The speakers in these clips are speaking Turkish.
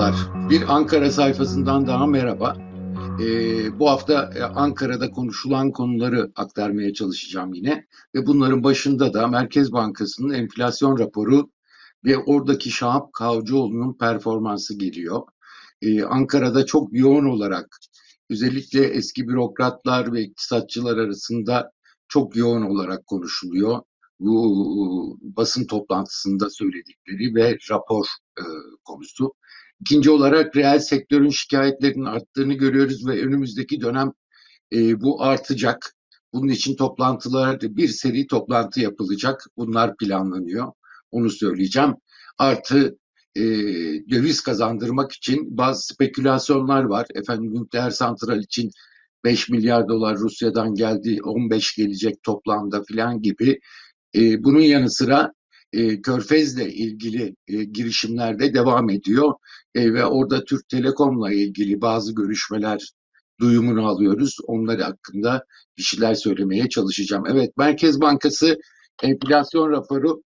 Merhabalar. Bir Ankara sayfasından daha merhaba. Ee, bu hafta e, Ankara'da konuşulan konuları aktarmaya çalışacağım yine. Ve bunların başında da Merkez Bankası'nın enflasyon raporu ve oradaki Şahap Kavcıoğlu'nun performansı geliyor. Ee, Ankara'da çok yoğun olarak özellikle eski bürokratlar ve iktisatçılar arasında çok yoğun olarak konuşuluyor. Bu basın toplantısında söyledikleri ve rapor e, konusu. İkinci olarak reel sektörün şikayetlerinin arttığını görüyoruz ve önümüzdeki dönem e, bu artacak. Bunun için toplantılar, bir seri toplantı yapılacak. Bunlar planlanıyor. Onu söyleyeceğim. Artı e, döviz kazandırmak için bazı spekülasyonlar var. Efendim nükleer santral için 5 milyar dolar Rusya'dan geldi, 15 gelecek toplamda filan gibi. E, bunun yanı sıra e, Körfez'le ilgili e, girişimler de devam ediyor e, ve orada Türk Telekom'la ilgili bazı görüşmeler duyumunu alıyoruz. Onlar hakkında bir şeyler söylemeye çalışacağım. Evet Merkez Bankası enflasyon raporu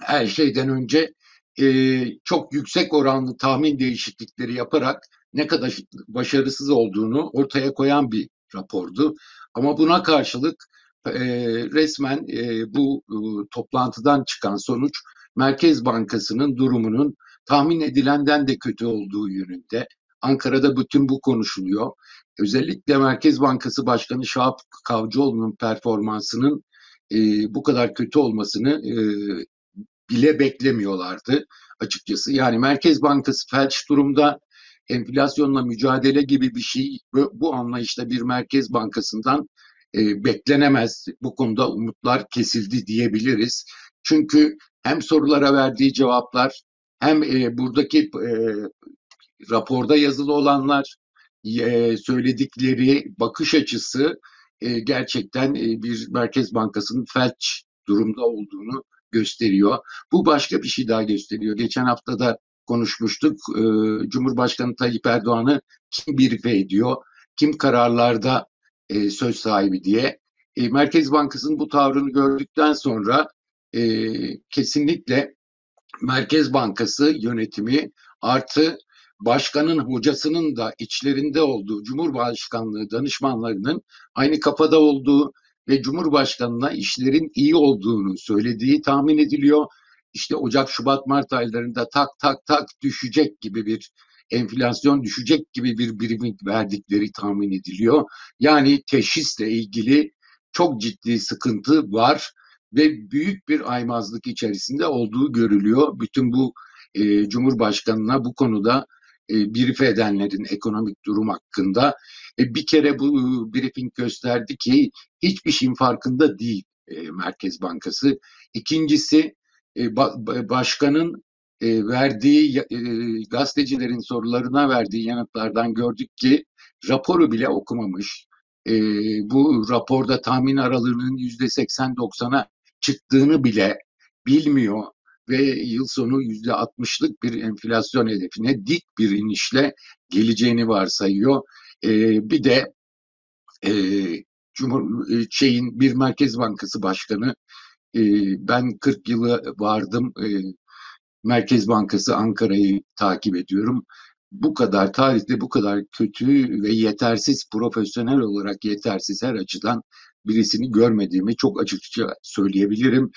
her şeyden önce e, çok yüksek oranlı tahmin değişiklikleri yaparak ne kadar başarısız olduğunu ortaya koyan bir rapordu. Ama buna karşılık e, resmen e, bu e, toplantıdan çıkan sonuç Merkez Bankası'nın durumunun tahmin edilenden de kötü olduğu yönünde. Ankara'da bütün bu konuşuluyor. Özellikle Merkez Bankası Başkanı Şahap Kavcıoğlu'nun performansının e, bu kadar kötü olmasını e, bile beklemiyorlardı açıkçası. Yani Merkez Bankası felç durumda enflasyonla mücadele gibi bir şey bu anlayışta bir Merkez Bankası'ndan e, beklenemez. Bu konuda umutlar kesildi diyebiliriz. Çünkü hem sorulara verdiği cevaplar hem e, buradaki e, raporda yazılı olanlar e, söyledikleri bakış açısı e, gerçekten e, bir Merkez Bankası'nın felç durumda olduğunu gösteriyor. Bu başka bir şey daha gösteriyor. Geçen hafta da konuşmuştuk. E, Cumhurbaşkanı Tayyip Erdoğan'ı kim birife ediyor? Kim kararlarda e, söz sahibi diye. E, Merkez Bankası'nın bu tavrını gördükten sonra e, kesinlikle Merkez Bankası yönetimi artı başkanın hocasının da içlerinde olduğu Cumhurbaşkanlığı danışmanlarının aynı kafada olduğu ve Cumhurbaşkanına işlerin iyi olduğunu söylediği tahmin ediliyor. İşte Ocak, Şubat, Mart aylarında tak tak tak düşecek gibi bir enflasyon düşecek gibi bir birimin verdikleri tahmin ediliyor. Yani teşhisle ilgili çok ciddi sıkıntı var ve büyük bir aymazlık içerisinde olduğu görülüyor. Bütün bu e, Cumhurbaşkanına bu konuda e, brief edenlerin ekonomik durum hakkında e, bir kere bu e, briefing gösterdi ki hiçbir şeyin farkında değil e, Merkez Bankası. İkincisi e, ba, başkanın e, verdiği e, gazetecilerin sorularına verdiği yanıtlardan gördük ki raporu bile okumamış. E, bu raporda tahmin aralığının yüzde 80-90'a çıktığını bile bilmiyor ve yıl sonu yüzde 60'lık bir enflasyon hedefine dik bir inişle geleceğini varsayıyor. E, bir de e, Cumhur e, şeyin bir Merkez Bankası Başkanı e, ben 40 yılı vardım e, Merkez Bankası Ankara'yı takip ediyorum. Bu kadar tarihte bu kadar kötü ve yetersiz profesyonel olarak yetersiz her açıdan birisini görmediğimi çok açıkça söyleyebilirim.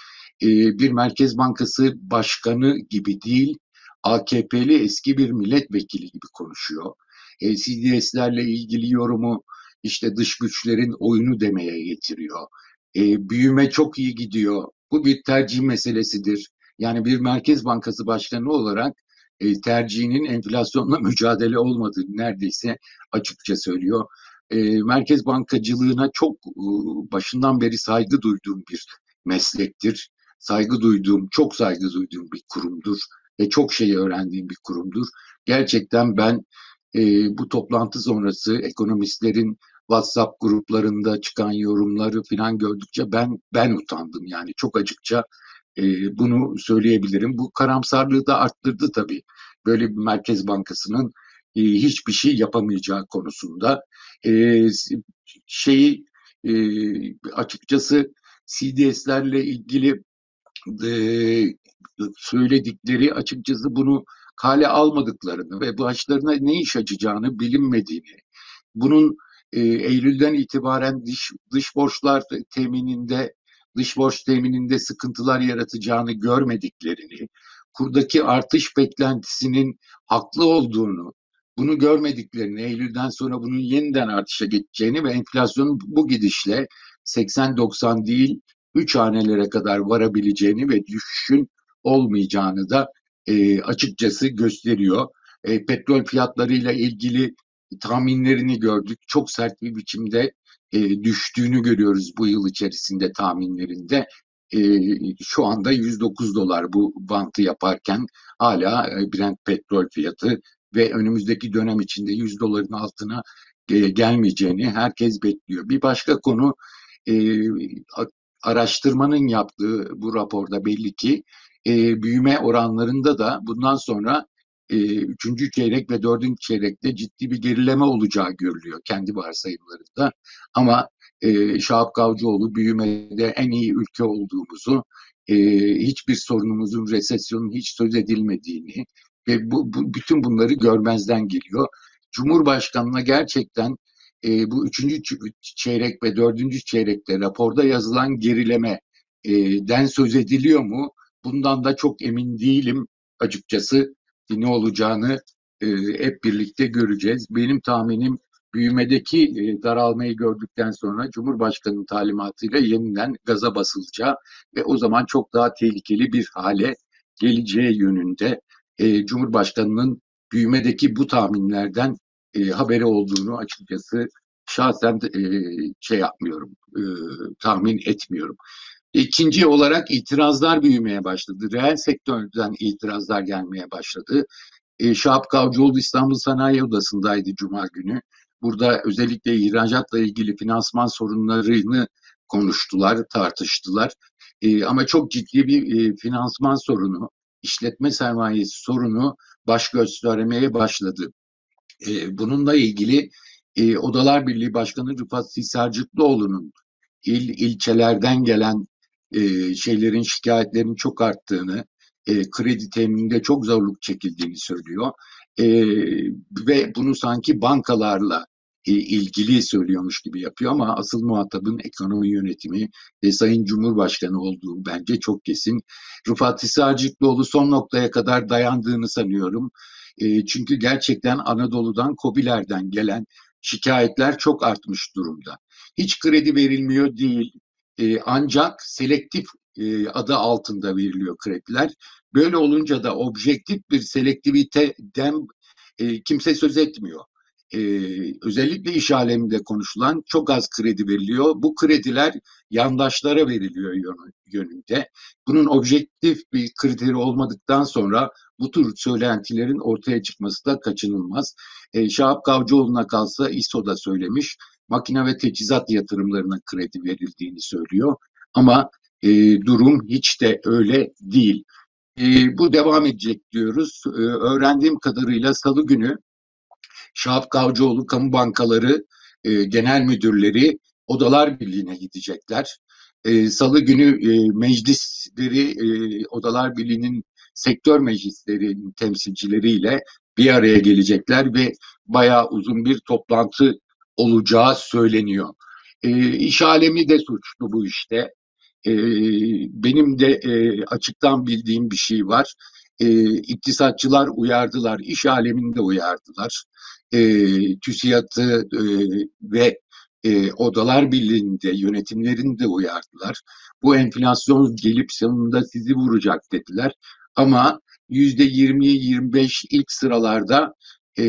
Bir Merkez Bankası başkanı gibi değil, AKP'li eski bir milletvekili gibi konuşuyor. E, CDS'lerle ilgili yorumu işte dış güçlerin oyunu demeye getiriyor. E, büyüme çok iyi gidiyor. Bu bir tercih meselesidir. Yani bir Merkez Bankası Başkanı olarak e, tercihinin enflasyonla mücadele olmadığını neredeyse açıkça söylüyor. E, merkez bankacılığına çok e, başından beri saygı duyduğum bir meslektir. Saygı duyduğum, çok saygı duyduğum bir kurumdur ve çok şey öğrendiğim bir kurumdur. Gerçekten ben e, bu toplantı sonrası ekonomistlerin WhatsApp gruplarında çıkan yorumları falan gördükçe ben ben utandım yani çok açıkça e, bunu söyleyebilirim. Bu karamsarlığı da arttırdı tabii. Böyle bir Merkez Bankası'nın e, hiçbir şey yapamayacağı konusunda. E, şeyi e, açıkçası CDS'lerle ilgili e, söyledikleri açıkçası bunu kale almadıklarını ve başlarına ne iş açacağını bilinmediğini, bunun e, Eylül'den itibaren dış, dış borçlar temininde dış borç temininde sıkıntılar yaratacağını görmediklerini, kurdaki artış beklentisinin haklı olduğunu, bunu görmediklerini, Eylül'den sonra bunun yeniden artışa geçeceğini ve enflasyonun bu gidişle 80-90 değil 3 hanelere kadar varabileceğini ve düşüşün olmayacağını da e, açıkçası gösteriyor. E, petrol fiyatlarıyla ilgili tahminlerini gördük. Çok sert bir biçimde e, düştüğünü görüyoruz bu yıl içerisinde tahminlerinde. E, şu anda 109 dolar bu bantı yaparken hala e, Brent petrol fiyatı ve önümüzdeki dönem içinde 100 doların altına e, gelmeyeceğini herkes bekliyor. Bir başka konu e, araştırmanın yaptığı bu raporda belli ki e, büyüme oranlarında da bundan sonra üçüncü çeyrek ve dördüncü çeyrekte ciddi bir gerileme olacağı görülüyor kendi varsayımlarında. Ama e, Şahap Kavcıoğlu büyümede en iyi ülke olduğumuzu, e, hiçbir sorunumuzun resesyonun hiç söz edilmediğini ve bu, bu bütün bunları görmezden geliyor. Cumhurbaşkanına gerçekten e, bu üçüncü çeyrek ve dördüncü çeyrekte raporda yazılan gerileme e, söz ediliyor mu? Bundan da çok emin değilim açıkçası ne olacağını e, hep birlikte göreceğiz. Benim tahminim büyümedeki e, daralmayı gördükten sonra Cumhurbaşkanı'nın talimatıyla yeniden gaza basılacağı ve o zaman çok daha tehlikeli bir hale geleceği yönünde e, Cumhurbaşkanı'nın büyümedeki bu tahminlerden e, haberi olduğunu açıkçası şahsen e, şey yapmıyorum, e, tahmin etmiyorum. İkinci olarak itirazlar büyümeye başladı. Reel sektörden itirazlar gelmeye başladı. E, Şahap Kavcıoğlu İstanbul Sanayi Odası'ndaydı Cuma günü. Burada özellikle ihracatla ilgili finansman sorunlarını konuştular, tartıştılar. E, ama çok ciddi bir e, finansman sorunu, işletme sermayesi sorunu baş göstermeye başladı. E, bununla ilgili e, Odalar Birliği Başkanı Rıfat Sisarcıklıoğlu'nun il ilçelerden gelen e, şeylerin şikayetlerin çok arttığını, e, kredi temininde çok zorluk çekildiğini söylüyor. E, ve bunu sanki bankalarla e, ilgili söylüyormuş gibi yapıyor ama asıl muhatabın ekonomi yönetimi ve Sayın Cumhurbaşkanı olduğu bence çok kesin. Rıfat Hisarcıklıoğlu son noktaya kadar dayandığını sanıyorum. E, çünkü gerçekten Anadolu'dan, Kobiler'den gelen şikayetler çok artmış durumda. Hiç kredi verilmiyor değil, e, ancak selektif e, adı altında veriliyor krediler. Böyle olunca da objektif bir selektiviteden e, kimse söz etmiyor. E, özellikle iş aleminde konuşulan çok az kredi veriliyor. Bu krediler yandaşlara veriliyor yönünde. Bunun objektif bir kriteri olmadıktan sonra bu tür söylentilerin ortaya çıkması da kaçınılmaz. E, Şahap Kavcıoğlu'na kalsa İSO da söylemiş makine ve teçhizat yatırımlarına kredi verildiğini söylüyor. Ama e, durum hiç de öyle değil. E, bu devam edecek diyoruz. E, öğrendiğim kadarıyla salı günü Şahap Kavcıoğlu Kamu Bankaları e, Genel Müdürleri Odalar Birliği'ne gidecekler. E, salı günü e, meclisleri e, Odalar Birliği'nin sektör meclislerinin temsilcileriyle bir araya gelecekler ve bayağı uzun bir toplantı olacağı söyleniyor. E, iş alemi de suçlu bu işte. E, benim de e, açıktan bildiğim bir şey var. E, iktisatçılar uyardılar, iş aleminde uyardılar. E, TÜSİAD'ı e, ve e, Odalar Birliği'nde yönetimlerinde uyardılar. Bu enflasyon gelip sonunda sizi vuracak dediler. Ama yüzde 20-25 ilk sıralarda e,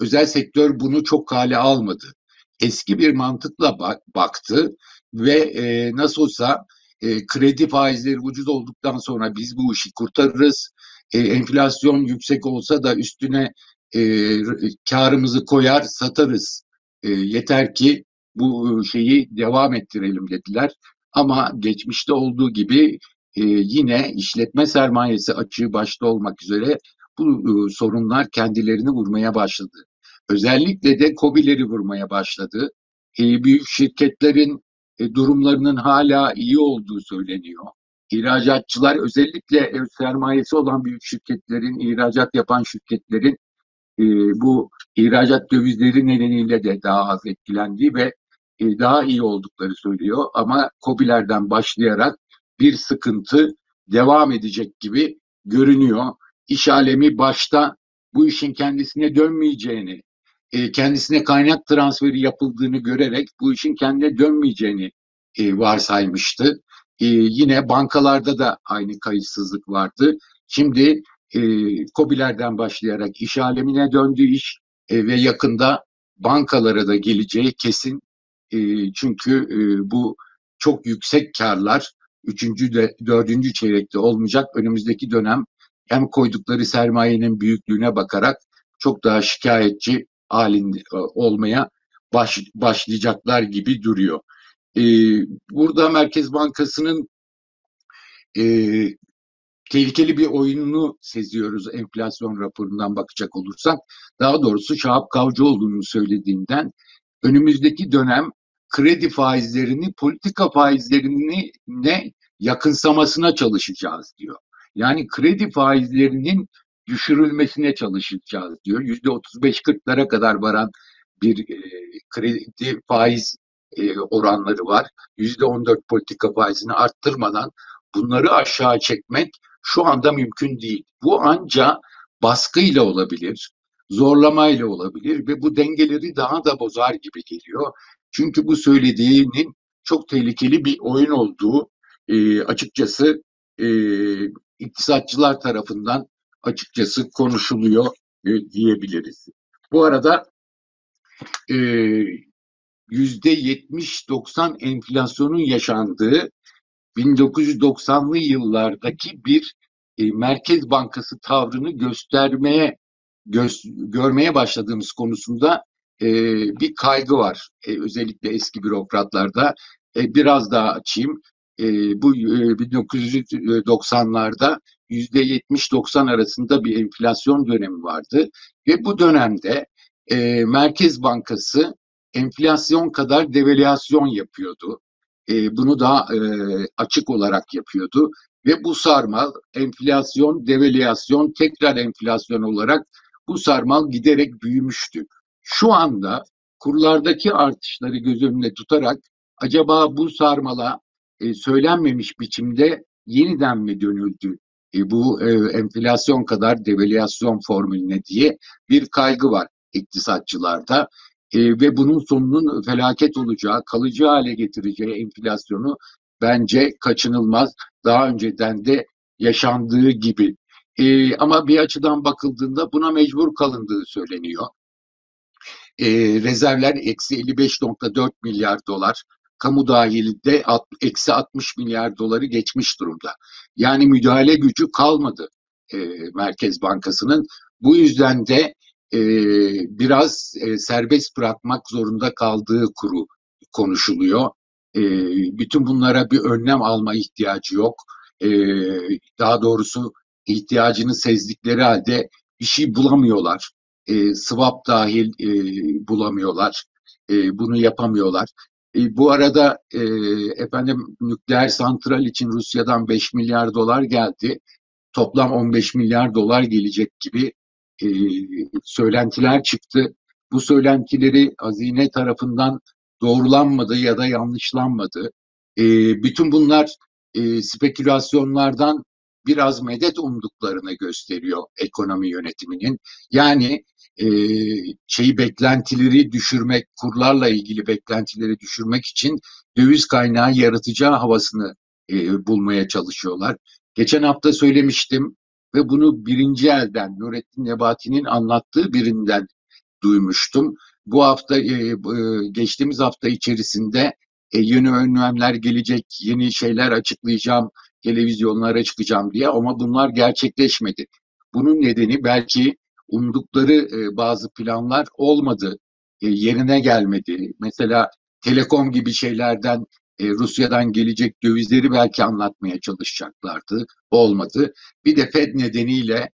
özel sektör bunu çok hale almadı. Eski bir mantıkla bak, baktı ve e, nasıl olsa e, kredi faizleri ucuz olduktan sonra biz bu işi kurtarırız. E, enflasyon yüksek olsa da üstüne e, karımızı koyar satarız. E, yeter ki bu şeyi devam ettirelim dediler. Ama geçmişte olduğu gibi e, yine işletme sermayesi açığı başta olmak üzere bu e, sorunlar kendilerini vurmaya başladı. Özellikle de COBİ'leri vurmaya başladı. E, büyük şirketlerin e, durumlarının hala iyi olduğu söyleniyor. İhracatçılar özellikle sermayesi olan büyük şirketlerin, ihracat yapan şirketlerin bu ihracat dövizleri nedeniyle de daha az etkilendiği ve daha iyi oldukları söylüyor. Ama COBİ'lerden başlayarak bir sıkıntı devam edecek gibi görünüyor. İş alemi başta bu işin kendisine dönmeyeceğini, e, kendisine kaynak transferi yapıldığını görerek bu işin kendine dönmeyeceğini e, varsaymıştı. E, yine bankalarda da aynı kayıtsızlık vardı. Şimdi e, COBİ'lerden başlayarak iş alemine döndü iş ve yakında bankalara da geleceği kesin. Çünkü bu çok yüksek karlar üçüncü de dördüncü çeyrekte olmayacak. Önümüzdeki dönem hem koydukları sermayenin büyüklüğüne bakarak çok daha şikayetçi halinde olmaya baş, başlayacaklar gibi duruyor. Ee, burada Merkez Bankası'nın e, tehlikeli bir oyununu seziyoruz enflasyon raporundan bakacak olursak. Daha doğrusu Şahap Kavcıoğlu'nun söylediğinden önümüzdeki dönem kredi faizlerini politika faizlerini ne yakınsamasına çalışacağız diyor. Yani kredi faizlerinin düşürülmesine çalışacağız diyor. Yüzde 35-40'lara kadar varan bir e, kredi faiz e, oranları var. Yüzde 14 politika faizini arttırmadan bunları aşağı çekmek şu anda mümkün değil. Bu anca baskıyla olabilir, zorlamayla olabilir ve bu dengeleri daha da bozar gibi geliyor. Çünkü bu söylediğinin çok tehlikeli bir oyun olduğu e, açıkçası e, iktisatçılar tarafından açıkçası konuşuluyor e, diyebiliriz. Bu arada e, yüzde 70-90 enflasyonun yaşandığı 1990'lı yıllardaki bir e, Merkez Bankası tavrını göstermeye göz, görmeye başladığımız konusunda e, bir kaygı var. E, özellikle eski bürokratlarda. E, biraz daha açayım. E, bu e, 1990'larda yüzde 70-90 arasında bir enflasyon dönemi vardı ve bu dönemde e, Merkez Bankası enflasyon kadar devalüasyon yapıyordu. E, bunu daha e, açık olarak yapıyordu ve bu sarmal enflasyon, devalüasyon, tekrar enflasyon olarak bu sarmal giderek büyümüştü. Şu anda kurlardaki artışları göz önünde tutarak acaba bu sarmala e, söylenmemiş biçimde yeniden mi dönüldü e, bu e, enflasyon kadar devalüasyon formülüne diye bir kaygı var iktisatçılarda. E, ve bunun sonunun felaket olacağı, kalıcı hale getireceği enflasyonu bence kaçınılmaz. Daha önceden de yaşandığı gibi. E, ama bir açıdan bakıldığında buna mecbur kalındığı söyleniyor. E, rezervler eksi 55.4 milyar dolar kamu dahilinde eksi 60 milyar doları geçmiş durumda. Yani müdahale gücü kalmadı e, Merkez Bankası'nın. Bu yüzden de e, biraz e, serbest bırakmak zorunda kaldığı kuru konuşuluyor. E, bütün bunlara bir önlem alma ihtiyacı yok. E, daha doğrusu ihtiyacını sezdikleri halde bir şey bulamıyorlar. E, swap dahil e, bulamıyorlar. E, bunu yapamıyorlar. E, bu arada e, efendim nükleer santral için Rusya'dan 5 milyar dolar geldi. Toplam 15 milyar dolar gelecek gibi e, söylentiler çıktı. Bu söylentileri hazine tarafından doğrulanmadı ya da yanlışlanmadı. E, bütün bunlar e, spekülasyonlardan biraz medet umduklarını gösteriyor ekonomi yönetiminin. Yani e, şeyi beklentileri düşürmek, kurlarla ilgili beklentileri düşürmek için döviz kaynağı yaratacağı havasını e, bulmaya çalışıyorlar. Geçen hafta söylemiştim ve bunu birinci elden Nurettin Nebati'nin anlattığı birinden duymuştum. Bu hafta e, e, geçtiğimiz hafta içerisinde e, yeni önlemler gelecek, yeni şeyler açıklayacağım, televizyonlara çıkacağım diye ama bunlar gerçekleşmedi. Bunun nedeni belki umdukları e, bazı planlar olmadı, e, yerine gelmedi. Mesela telekom gibi şeylerden e, Rusya'dan gelecek dövizleri belki anlatmaya çalışacaklardı. Olmadı. Bir de Fed nedeniyle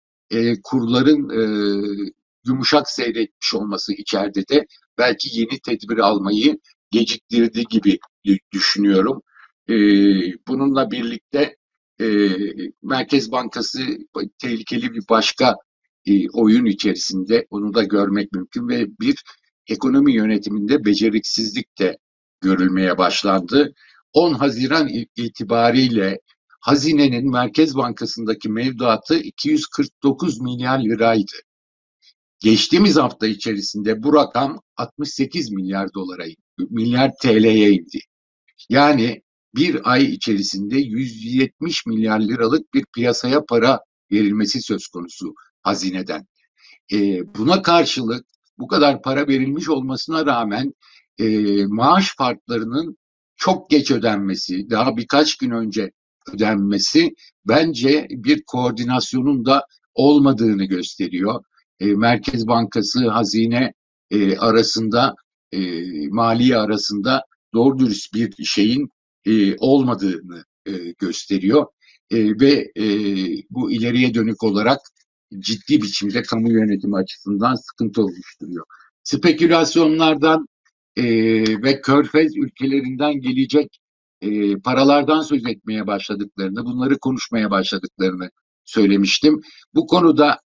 kurların yumuşak seyretmiş olması içeride de belki yeni tedbir almayı geciktirdi gibi düşünüyorum. Bununla birlikte e, Merkez Bankası tehlikeli bir başka e, oyun içerisinde onu da görmek mümkün ve bir ekonomi yönetiminde beceriksizlik de görülmeye başlandı. 10 Haziran itibariyle hazinenin Merkez Bankası'ndaki mevduatı 249 milyar liraydı. Geçtiğimiz hafta içerisinde bu rakam 68 milyar dolara, milyar TL'ye indi. Yani bir ay içerisinde 170 milyar liralık bir piyasaya para verilmesi söz konusu hazineden. E, buna karşılık bu kadar para verilmiş olmasına rağmen e, maaş farklarının çok geç ödenmesi, daha birkaç gün önce ödenmesi bence bir koordinasyonun da olmadığını gösteriyor. E, Merkez Bankası, hazine e, arasında, e, maliye arasında doğru dürüst bir şeyin e, olmadığını e, gösteriyor. E, ve e, bu ileriye dönük olarak ciddi biçimde kamu yönetimi açısından sıkıntı oluşturuyor. Spekülasyonlardan e, ve körfez ülkelerinden gelecek e, paralardan söz etmeye başladıklarını, bunları konuşmaya başladıklarını söylemiştim. Bu konuda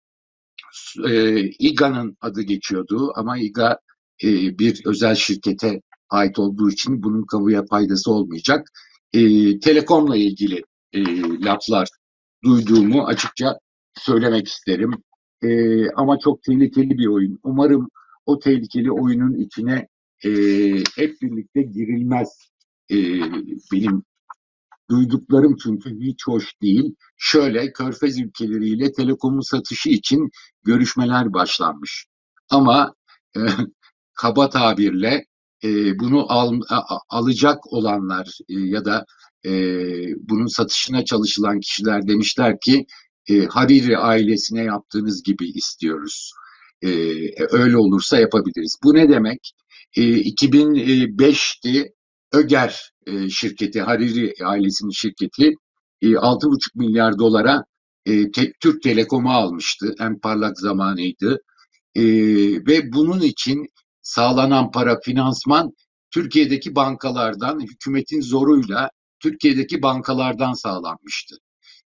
e, İGA'nın adı geçiyordu ama İGA e, bir özel şirkete ait olduğu için bunun kamuya faydası olmayacak. E, telekomla ilgili e, laflar duyduğumu açıkça söylemek isterim. E, ama çok tehlikeli bir oyun. Umarım o tehlikeli oyunun içine e, hep birlikte girilmez. E, benim duyduklarım çünkü hiç hoş değil. Şöyle Körfez ülkeleriyle telekomun satışı için görüşmeler başlanmış. Ama e, kaba tabirle e, bunu al, a, alacak olanlar e, ya da e, bunun satışına çalışılan kişiler demişler ki e, Hariri ailesine yaptığınız gibi istiyoruz. E, öyle olursa yapabiliriz. Bu ne demek? E, 2005'ti Öger e, şirketi, Hariri ailesinin şirketi e, 6,5 milyar dolara e, te, Türk Telekom'u almıştı. En parlak zamanıydı. E, ve bunun için sağlanan para finansman Türkiye'deki bankalardan, hükümetin zoruyla Türkiye'deki bankalardan sağlanmıştı.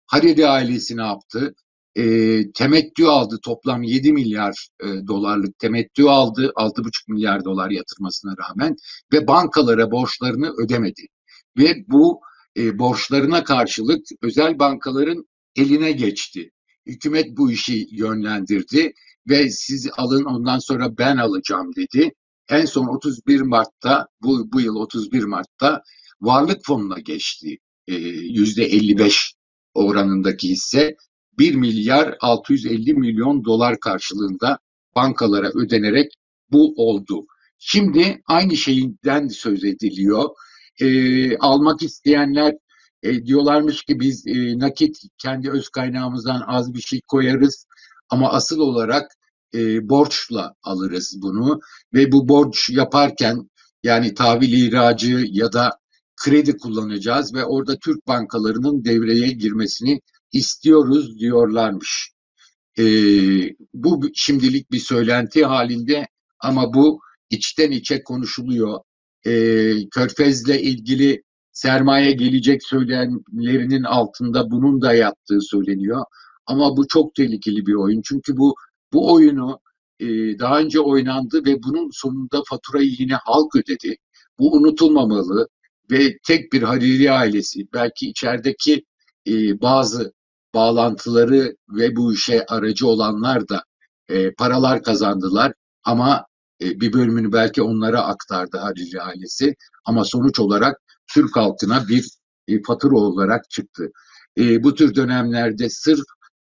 Haredi ailesi ne yaptı? E, temettü aldı toplam 7 milyar e, dolarlık temettü aldı 6,5 milyar dolar yatırmasına rağmen ve bankalara borçlarını ödemedi. Ve bu e, borçlarına karşılık özel bankaların eline geçti. Hükümet bu işi yönlendirdi ve siz alın ondan sonra ben alacağım dedi. En son 31 Mart'ta bu, bu yıl 31 Mart'ta varlık fonuna geçti. Yüzde 55 oranındaki hisse 1 milyar 650 milyon dolar karşılığında bankalara ödenerek bu oldu. Şimdi aynı şeyden söz ediliyor. E, almak isteyenler e, diyorlarmış ki biz e, nakit kendi öz kaynağımızdan az bir şey koyarız ama asıl olarak e, borçla alırız bunu ve bu borç yaparken yani tahvil ihracı ya da kredi kullanacağız ve orada Türk bankalarının devreye girmesini istiyoruz diyorlarmış. E, bu şimdilik bir söylenti halinde ama bu içten içe konuşuluyor. E, Körfez'le ilgili sermaye gelecek söylemlerinin altında bunun da yattığı söyleniyor. Ama bu çok tehlikeli bir oyun. Çünkü bu bu oyunu e, daha önce oynandı ve bunun sonunda faturayı yine halk ödedi. Bu unutulmamalı ve tek bir Hariri ailesi belki içerideki e, bazı bağlantıları ve bu işe aracı olanlar da e, paralar kazandılar ama e, bir bölümünü belki onlara aktardı Hariri ailesi ama sonuç olarak Türk halkına bir e, fatura olarak çıktı. E, bu tür dönemlerde sırf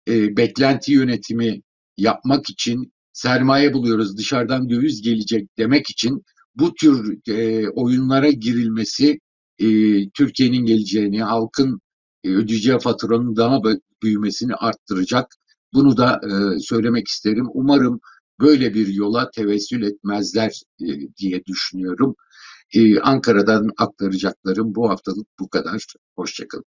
e, beklenti yönetimi yapmak için sermaye buluyoruz dışarıdan döviz gelecek demek için bu tür e, oyunlara girilmesi e, Türkiye'nin geleceğini, halkın e, ödeyeceği faturanın daha büyümesini arttıracak. Bunu da e, söylemek isterim. Umarım böyle bir yola tevessül etmezler e, diye düşünüyorum. E, Ankara'dan aktaracaklarım bu haftalık bu kadar. Hoşçakalın.